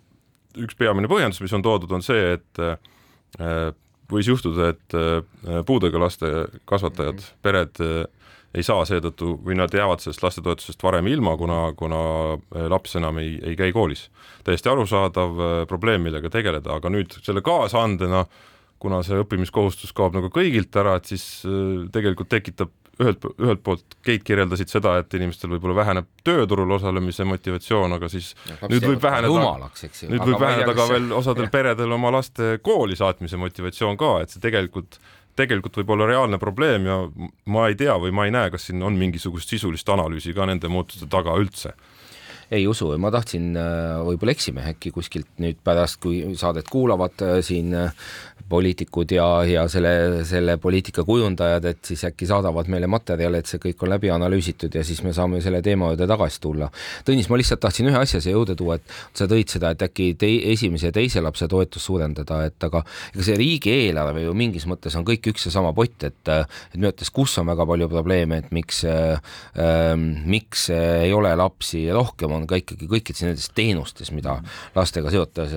Speaker 3: üks peamine põhjendus, mis on toodud, on see, et äh, võis juhtuda, et puudega laste kasvatajad, pered ei saa seetõttu või nad jäävad sellest lastetoetusest varem ilma, kuna, kuna laps enam ei, ei käi koolis. täiesti arusaadav probleem, millega tegeleda, aga nüüd selle kaasaandena äh, kuna see õppimiskohustus kaob nagu kõigilt ära, et siis äh, tegelikult tekitab ühelt, ühelt poolt Keit kirjeldasid seda, et inimestel võib-olla väheneb tööturul osalemise motivatsioon, aga siis ja, nüüd võib väheneda, nüüd võib väheneda ka veel osadel peredel oma laste kooli saatmise motivatsioon ka, et see tegelikult tegelikult võib olla reaalne probleem ja ma ei tea või ma ei näe, kas siin on mingisugust sisulist analüüsi ka nende muutuste taga üldse
Speaker 4: ei usu, ma tahtsin, äh, võib-olla eksime äkki kuskilt nüüd pärast, kui saadet kuulavad äh, siin poliitikud ja, ja selle, selle poliitika kujundajad, et siis äkki saadavad meile materjale, et see kõik on läbi analüüsitud ja siis me saame selle teema juurde tagasi tulla. Tõnis, ma lihtsalt tahtsin ühe asja siia juurde tuua, et sa tõid seda, et äkki tei-, esimese ja teise lapse toetust suurendada, et aga ega see riigieelarve ju mingis mõttes on kõik üks ja sama pott, et et minu arvates, kus on väga palju probleeme, et miks äh,, miks ei ole lapsi rohkem, on ka ikkagi kõikides nendes teenustes, mida lastega seotas,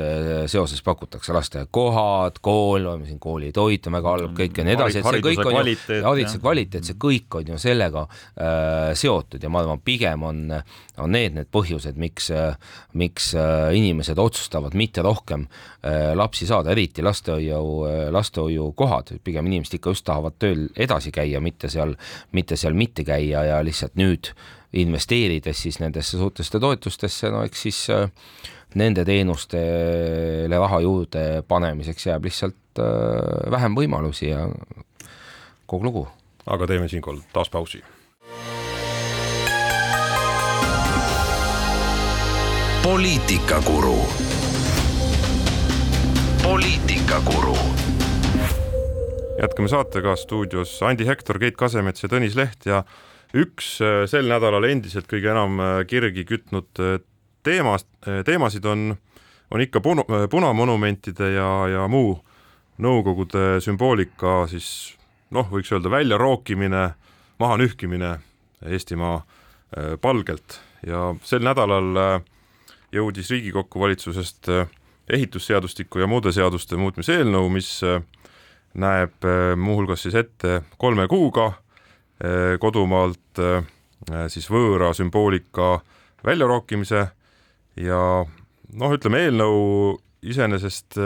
Speaker 4: seoses pakutakse, lasteaiakohad, kool, siin koolitoit on väga halb, kõik ja nii edasi, et see kõik on ju, hariduse kvaliteet, see kõik on ju sellega äh, seotud ja ma arvan, pigem on, on need need põhjused, miks äh,, miks äh, inimesed otsustavad mitte rohkem äh, lapsi saada, eriti lastehoiu äh,, lastehoiukohad, pigem inimesed ikka just tahavad tööl edasi käia, mitte seal, mitte seal mitte käia ja lihtsalt nüüd investeerides siis nendesse suurtesse toetustesse, no eks siis äh, nende teenustele raha juurde panemiseks jääb lihtsalt äh, vähem võimalusi ja kogu lugu.
Speaker 3: aga teeme siinkohal taas pausi.
Speaker 2: poliitikakuru poliitikakuru.
Speaker 3: jätkame saatega stuudios Andi Hektor, Keit Kasemets ja Tõnis Leht ja üks äh, sel nädalal endiselt kõige enam äh, kirgi kütnud äh, teemast, teemasid on, on ikka punu, punamonumentide ja, ja muu Nõukogude sümboolika siis noh, võiks öelda väljarookimine, mahanühkimine Eestimaa palgelt. Ja sel nädalal jõudis Riigikokku valitsusest ehitusseadustiku ja muude seaduste muutmise eelnõu, mis näeb muuhulgas siis ette kolme kuuga kodumaalt siis võõra sümboolika väljarookimise ja noh, ütleme eelnõu iseenesest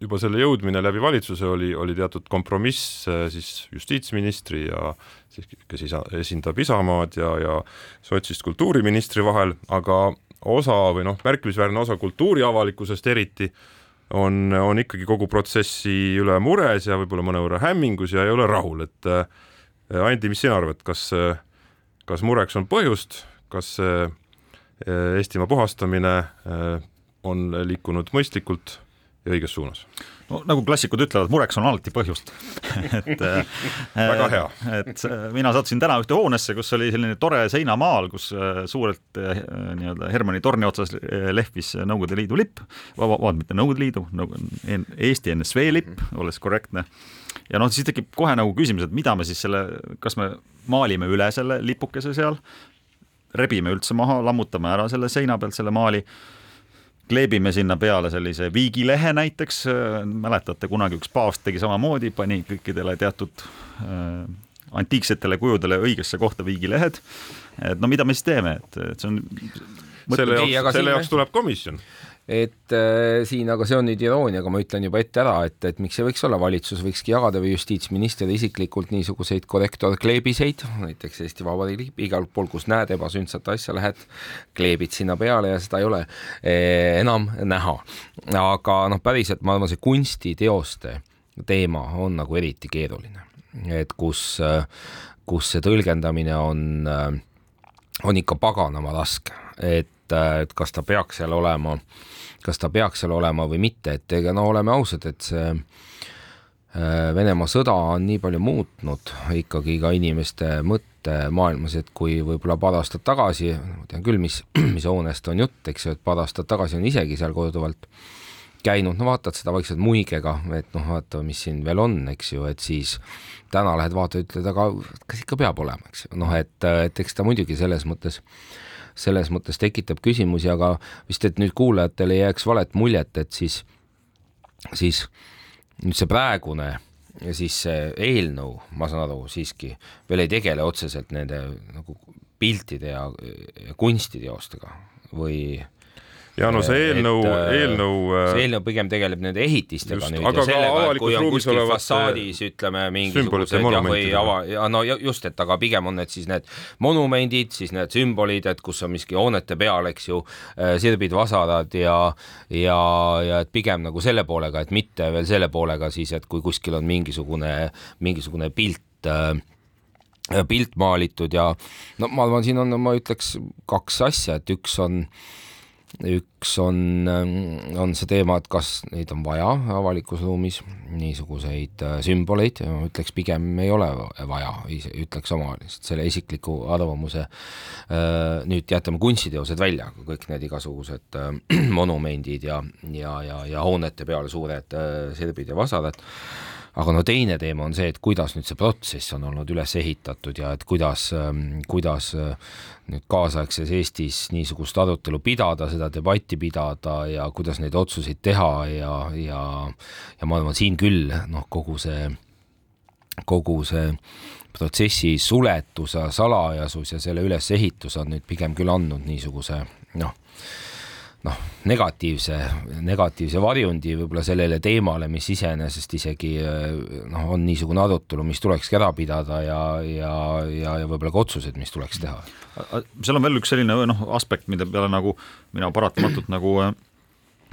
Speaker 3: juba selle jõudmine läbi valitsuse oli, oli teatud kompromiss siis justiitsministri ja siis, kes isa, esindab Isamaad ja, ja sotsist kultuuriministri vahel, aga osa või noh, märkimisväärne osa kultuuriavalikkusest eriti on, on ikkagi kogu protsessi üle mures ja võib-olla mõnevõrra hämmingus ja ei ole rahul, et Andi, mis sina arvad, kas, kas mureks on põhjust, kas Eestimaa puhastamine on liikunud mõistlikult ja õiges suunas?
Speaker 5: no nagu klassikud ütlevad, mureks on alati põhjust *laughs* et
Speaker 3: väga hea.
Speaker 5: et mina sattusin täna ühte hoonesse, kus oli selline tore seinamaal, kus suurelt nii-öelda Hermanni torni otsas lehvis Nõukogude Liidu lipp, vabandust, mitte Nõukogude Liidu, Eesti NSV lipp, olles korrektne. Ja noh, siis tekib kohe nagu küsimus, et mida me siis selle, kas me maalime üle selle lipukese seal, rebime üldse maha, lammutame ära selle seina pealt selle maali kleebime sinna peale sellise viigilehe näiteks, mäletate, kunagi üks paavst tegi samamoodi, pani kõikidele teatud äh, antiiksetele kujudele õigesse kohta viigilehed. et no mida me siis teeme, et, et see on
Speaker 3: selle jaoks, selle jaoks tuleb komisjon
Speaker 4: et äh, siin, aga see on nüüd iroonia, aga ma ütlen juba ette ära, et, et miks see võiks olla, valitsus võikski jagada või justiitsminister isiklikult niisuguseid korrektorkleebiseid, näiteks Eesti Vabariigi lipp, igal pool, kus näed ebasündsat asja, lähed, kleebid sinna peale ja seda ei ole eh, enam näha. aga noh, päriselt ma arvan, see kunstiteoste teema on nagu eriti keeruline, et kus, kus see tõlgendamine on, on ikka paganama raske, et et kas ta peaks seal olema kas ta peaks seal olema või mitte, et ega no oleme ausad, et see äh, Venemaa sõda on nii palju muutnud ikkagi ka inimeste mõttemaailmas, et kui võib-olla paar aastat tagasi, ma tean küll, mis, *clears throat* mis hoonest on jutt, eks ju, et paar aastat tagasi on isegi seal korduvalt käinud, no vaatad seda vaikselt muigega, et noh, vaata, mis siin veel on, eks ju, et siis täna lähed vaatad, ütled, aga kas ikka peab olema, eks ju, noh, et, et eks ta muidugi selles mõttes äh, selles mõttes tekitab küsimusi, aga vist, et nüüd kuulajatele ei jääks valet muljet, et siis, siis nüüd see praegune ja siis see eelnõu, ma saan aru, siiski veel ei tegele otseselt nende nagu piltide ja, ja kunstiteostega või
Speaker 3: ja no see eelnõu,
Speaker 4: äh,
Speaker 3: eelnõu.
Speaker 4: see eelnõu pigem tegeleb nende ehitistega
Speaker 3: just,
Speaker 4: nüüd ja sellega, et kui on kuskil fassaadis ütleme mingisugused ja, või ava, ja no just, et aga pigem on need siis need monumendid, siis need sümbolid, et kus on miski hoonete peal, eks ju, äh, sirbid, vasarad ja ja, ja et pigem nagu selle poolega, et mitte veel selle poolega siis, et kui kuskil on mingisugune, mingisugune pilt äh, pilt maalitud ja no ma arvan, siin on, ma ütleks kaks asja, et üks on äh, üks on, on see teema, et kas neid on vaja avalikus ruumis, niisuguseid äh, sümboleid, ütleks pigem ei ole vaja, ütleks oma lihtsalt selle isikliku arvamuse. Äh, nüüd jätame kunstiteosed välja, kõik need igasugused äh, *clears throat* monumendid ja, ja, ja, ja hoonete peal suured sirbid ja vasarad aga no teine teema on see, et kuidas nüüd see protsess on olnud üles ehitatud ja et kuidas, ähm, kuidas äh, nüüd kaasaegses Eestis niisugust arutelu pidada, seda debatti pidada ja kuidas neid otsuseid teha ja, ja, ja ma arvan, siin küll noh, kogu see, kogu see protsessi suletus ja salajasus ja selle ülesehitus on nüüd pigem küll andnud niisuguse noh noh, negatiivse, negatiivse varjundi võib-olla sellele teemale, mis iseenesest isegi noh, on niisugune arutelu, mis tulekski ära pidada ja, ja, ja, ja võib-olla ka otsused, mis tuleks teha.
Speaker 5: seal on veel üks selline noh, aspekt, mille peale nagu mina paratamatult nagu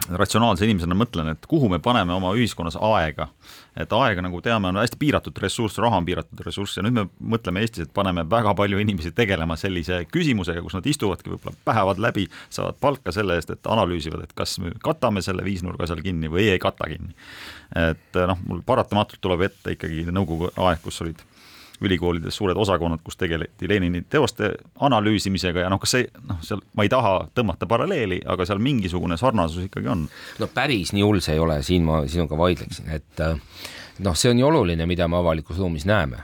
Speaker 5: ratsionaalse inimesena mõtlen, et kuhu me paneme oma ühiskonnas aega. et aega, nagu teame, on hästi piiratud ressurss, raha on piiratud ressurss ja nüüd me mõtleme Eestis, et paneme väga palju inimesi tegelema sellise küsimusega, kus nad istuvadki võib-olla päevad läbi, saavad palka selle eest, et analüüsivad, et kas me katame selle viisnurga seal kinni või ei kata kinni. et noh, mul paratamatult tuleb ette ikkagi nõukogude aeg, kus olid ülikoolides suured osakonnad, kus tegeleti Lenini teoste analüüsimisega ja noh, kas see noh, seal ma ei taha tõmmata paralleeli, aga seal mingisugune sarnasus ikkagi on.
Speaker 4: no päris nii hull see ei ole, siin ma sinuga vaidleksin, et äh, noh, see on ju oluline, mida me avalikus ruumis näeme,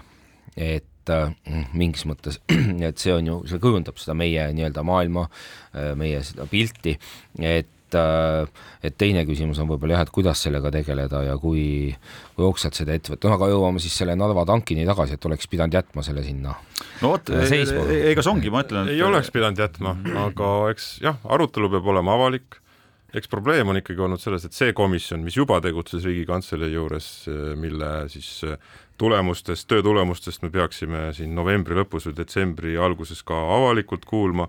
Speaker 4: et äh, mingis mõttes, *clears throat* et see on ju, see kujundab seda meie nii-öelda maailma, äh, meie seda pilti, et et, et teine küsimus on võib-olla jah, et kuidas sellega tegeleda ja kui, kui hoogsalt seda ette võtta, noh aga jõuame siis selle Narva tankini tagasi, et oleks pidanud jätma selle sinna.
Speaker 5: no vot, ega see ongi, ma ütlen
Speaker 3: et.... ei oleks pidanud jätma, aga eks jah, arutelu peab olema avalik eks probleem on ikkagi olnud selles, et see komisjon, mis juba tegutses Riigikantselei juures, mille siis tulemustest, töö tulemustest me peaksime siin novembri lõpus või detsembri alguses ka avalikult kuulma,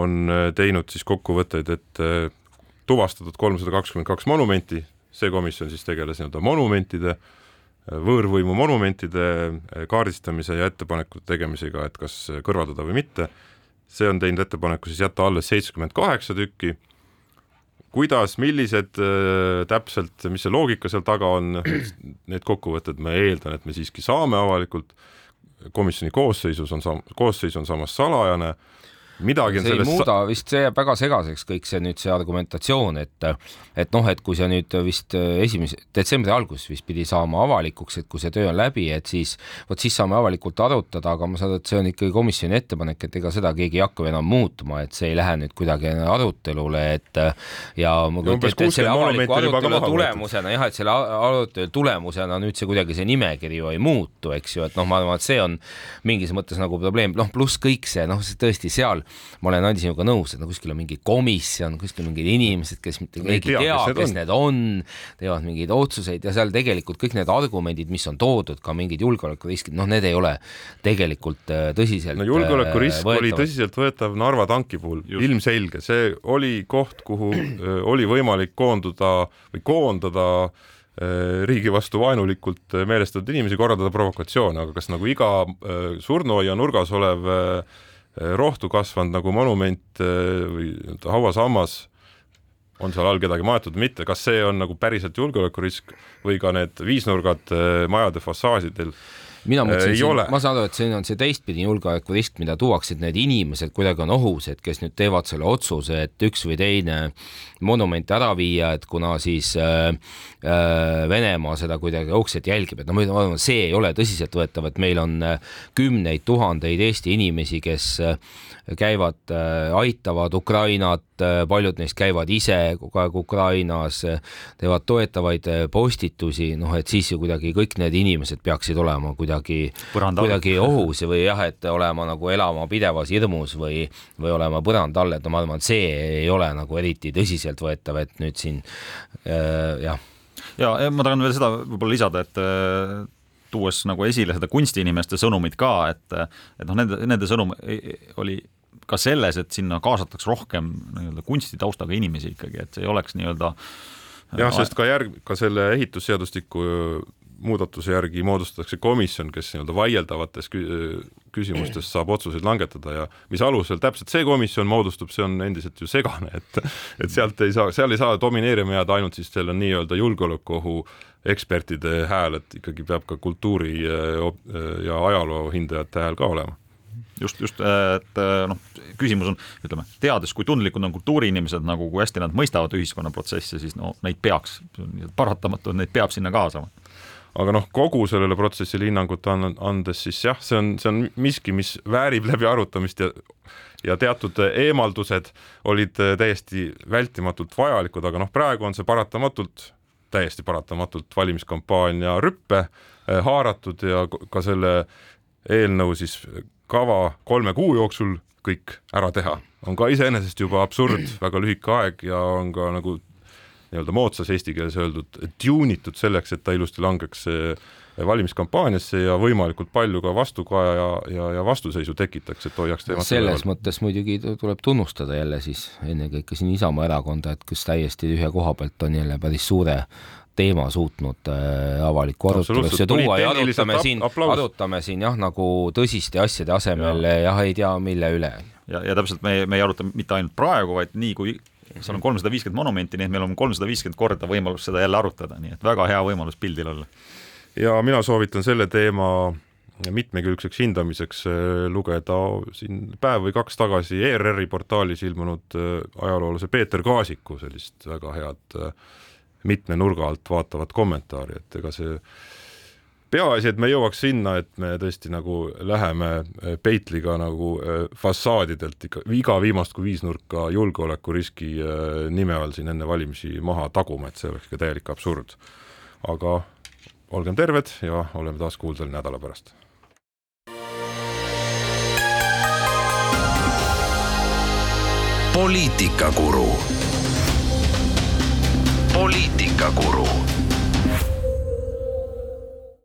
Speaker 3: on teinud siis kokkuvõtteid, et tuvastatud kolmsada kakskümmend kaks monumenti, see komisjon siis tegeles nii-öelda monumentide, võõrvõimu monumentide kaardistamise ja ettepanekute tegemisega, et kas kõrvaldada või mitte, see on teinud ettepaneku siis jätta alles seitsekümmend kaheksa tükki, kuidas, millised äh, täpselt, mis see loogika seal taga on, need kokkuvõtted ma eeldan, et me siiski saame avalikult, komisjoni koosseisus on sam-, koosseis on samas salajane. äh,, midagi on
Speaker 4: see
Speaker 3: sellest
Speaker 4: ei muuda vist, see jääb väga segaseks, kõik see nüüd see argumentatsioon, et et noh, et kui see nüüd vist esimese detsembri alguses vist pidi saama avalikuks, et kui see töö on läbi, et siis vot siis saame avalikult arutada, aga ma saan aru, et see on ikkagi komisjoni ettepanek, et ega seda keegi ei hakka enam muutma, et see ei lähe nüüd kuidagi arutelule, et ja ma kujutan ette, et selle avaliku arutelu tulemusena jah, et selle arutelu tulemusena nüüd see kuidagi see nimekiri ju ei muutu, eks ju, et noh, ma arvan, et see on mingis mõttes nagu probleem, noh, pluss kõik see, noh, tõesti seal ma olen Andi sinuga nõus, et no kuskil on mingi komisjon, kuskil mingid inimesed, kes mitte keegi ei tea, tea, kes need on, teevad mingeid otsuseid ja seal tegelikult kõik need argumendid, mis on toodud, ka mingid julgeolekuriskid, noh, need ei ole tegelikult äh, tõsiselt
Speaker 3: no julgeolekurisk äh, oli tõsiseltvõetav Narva tanki puhul, ilmselge, see oli koht, kuhu äh, oli võimalik koonduda või koondada riigi vastu vaenulikult meelestatud inimesi, korraldada provokatsioone, aga kas nagu iga surnuaia nurgas olev äh, rohtu kasvanud nagu monument eh, või hauasammas, on seal all kedagi maetud või mitte, kas see on nagu päriselt julgeolekurisk või ka need viisnurgad eh, majade fassaasidel
Speaker 4: mina mõtlesin, ma saan aru, et siin on see teistpidi julgeolekurisk, mida tuuakse, et need inimesed kuidagi on ohus, et kes nüüd teevad selle otsuse, et üks või teine monument ära viia, et kuna siis äh, äh, Venemaa seda kuidagi hoogsalt jälgib, et noh, ma arvan, see ei ole tõsiseltvõetav, et meil on äh, kümneid tuhandeid Eesti inimesi, kes äh, käivad, äh, aitavad Ukrainat, äh, paljud neist käivad ise kogu aeg Ukrainas, teevad toetavaid äh, postitusi, noh et siis ju kuidagi kõik need inimesed peaksid olema kuidagi, kuidagi ohus või jah, et olema nagu elama pidevas hirmus või, või olema põranda all, et no ma arvan, et see ei ole nagu eriti tõsiseltvõetav, et nüüd siin äh, jah.
Speaker 5: ja, ja ma tahan veel seda võib-olla lisada, et tuues nagu esile seda kunstiinimeste sõnumit ka, et, et noh, nende, nende sõnum oli ka selles, et sinna kaasataks rohkem nii-öelda kunstitaustaga inimesi ikkagi, et see ei oleks nii-öelda
Speaker 3: jah, sest ka järg, ka selle ehitusseadustiku muudatuse järgi moodustatakse komisjon, kes nii-öelda vaieldavates küsimustes saab otsuseid langetada ja mis alusel täpselt see komisjon moodustub, see on endiselt ju segane, et et sealt ei saa, seal ei saa domineerima jääda ainult siis selle nii-öelda julgeolekuohu ekspertide hääl, et ikkagi peab ka kultuuri ja ajaloo hindajate hääl ka olema
Speaker 5: just, just, et äh, noh, küsimus on, ütleme, teades, kui tundlikud on kultuuriinimesed, nagu kui hästi nad mõistavad ühiskonnaprotsesse, siis no neid peaks, paratamatu, neid peab sinna kaasama.
Speaker 3: Aga noh, kogu sellele protsessile hinnangut andes, siis jah, see on, see on miski, mis väärib läbiarutamist ja ja teatud eemaldused olid täiesti vältimatult vajalikud, aga noh, praegu on see paratamatult, täiesti paratamatult valimiskampaania rüppe eh, haaratud ja ka selle eelnõu siis kava kolme kuu jooksul kõik ära teha, on ka iseenesest juba absurd, väga lühike aeg ja on ka nagu nii-öelda moodsas eesti keeles öeldud tune itud selleks, et ta ilusti langeks valimiskampaaniasse ja võimalikult palju ka vastukaja ja, ja, ja vastuseisu tekitaks, et hoiaks teemat
Speaker 4: selles üleval. mõttes muidugi tuleb tunnustada jälle siis ennekõike siin Isamaa erakonda, et kes täiesti tühja koha pealt on jälle päris suure teema suutnud äh, avalikku arutelusse tuua ja arutame siin, arutame siin jah, nagu tõsiste asjade asemel ja. jah, ei tea, mille üle.
Speaker 5: ja, ja täpselt me, me ei aruta mitte ainult praegu, vaid nii kui seal on kolmsada viiskümmend monumenti, nii et meil on kolmsada viiskümmend korda võimalus seda jälle arutada, nii et väga hea võimalus pildil olla.
Speaker 3: Ja mina soovitan selle teema mitmekülgseks hindamiseks äh, lugeda siin päev või kaks tagasi ERR-i portaalis ilmunud äh, ajaloolase Peeter Kaasiku sellist väga head mitme nurga alt vaatavat kommentaari, et ega see peaasi, et me jõuaks sinna, et me tõesti nagu läheme peitliga nagu fassaadidelt ikka iga viimast kui viisnurka julgeolekuriski nime all siin enne valimisi maha taguma, et see oleks ikka täielik absurd. aga olgem terved ja oleme taas kuuldel nädala pärast.
Speaker 2: poliitikakuru poliitikakuru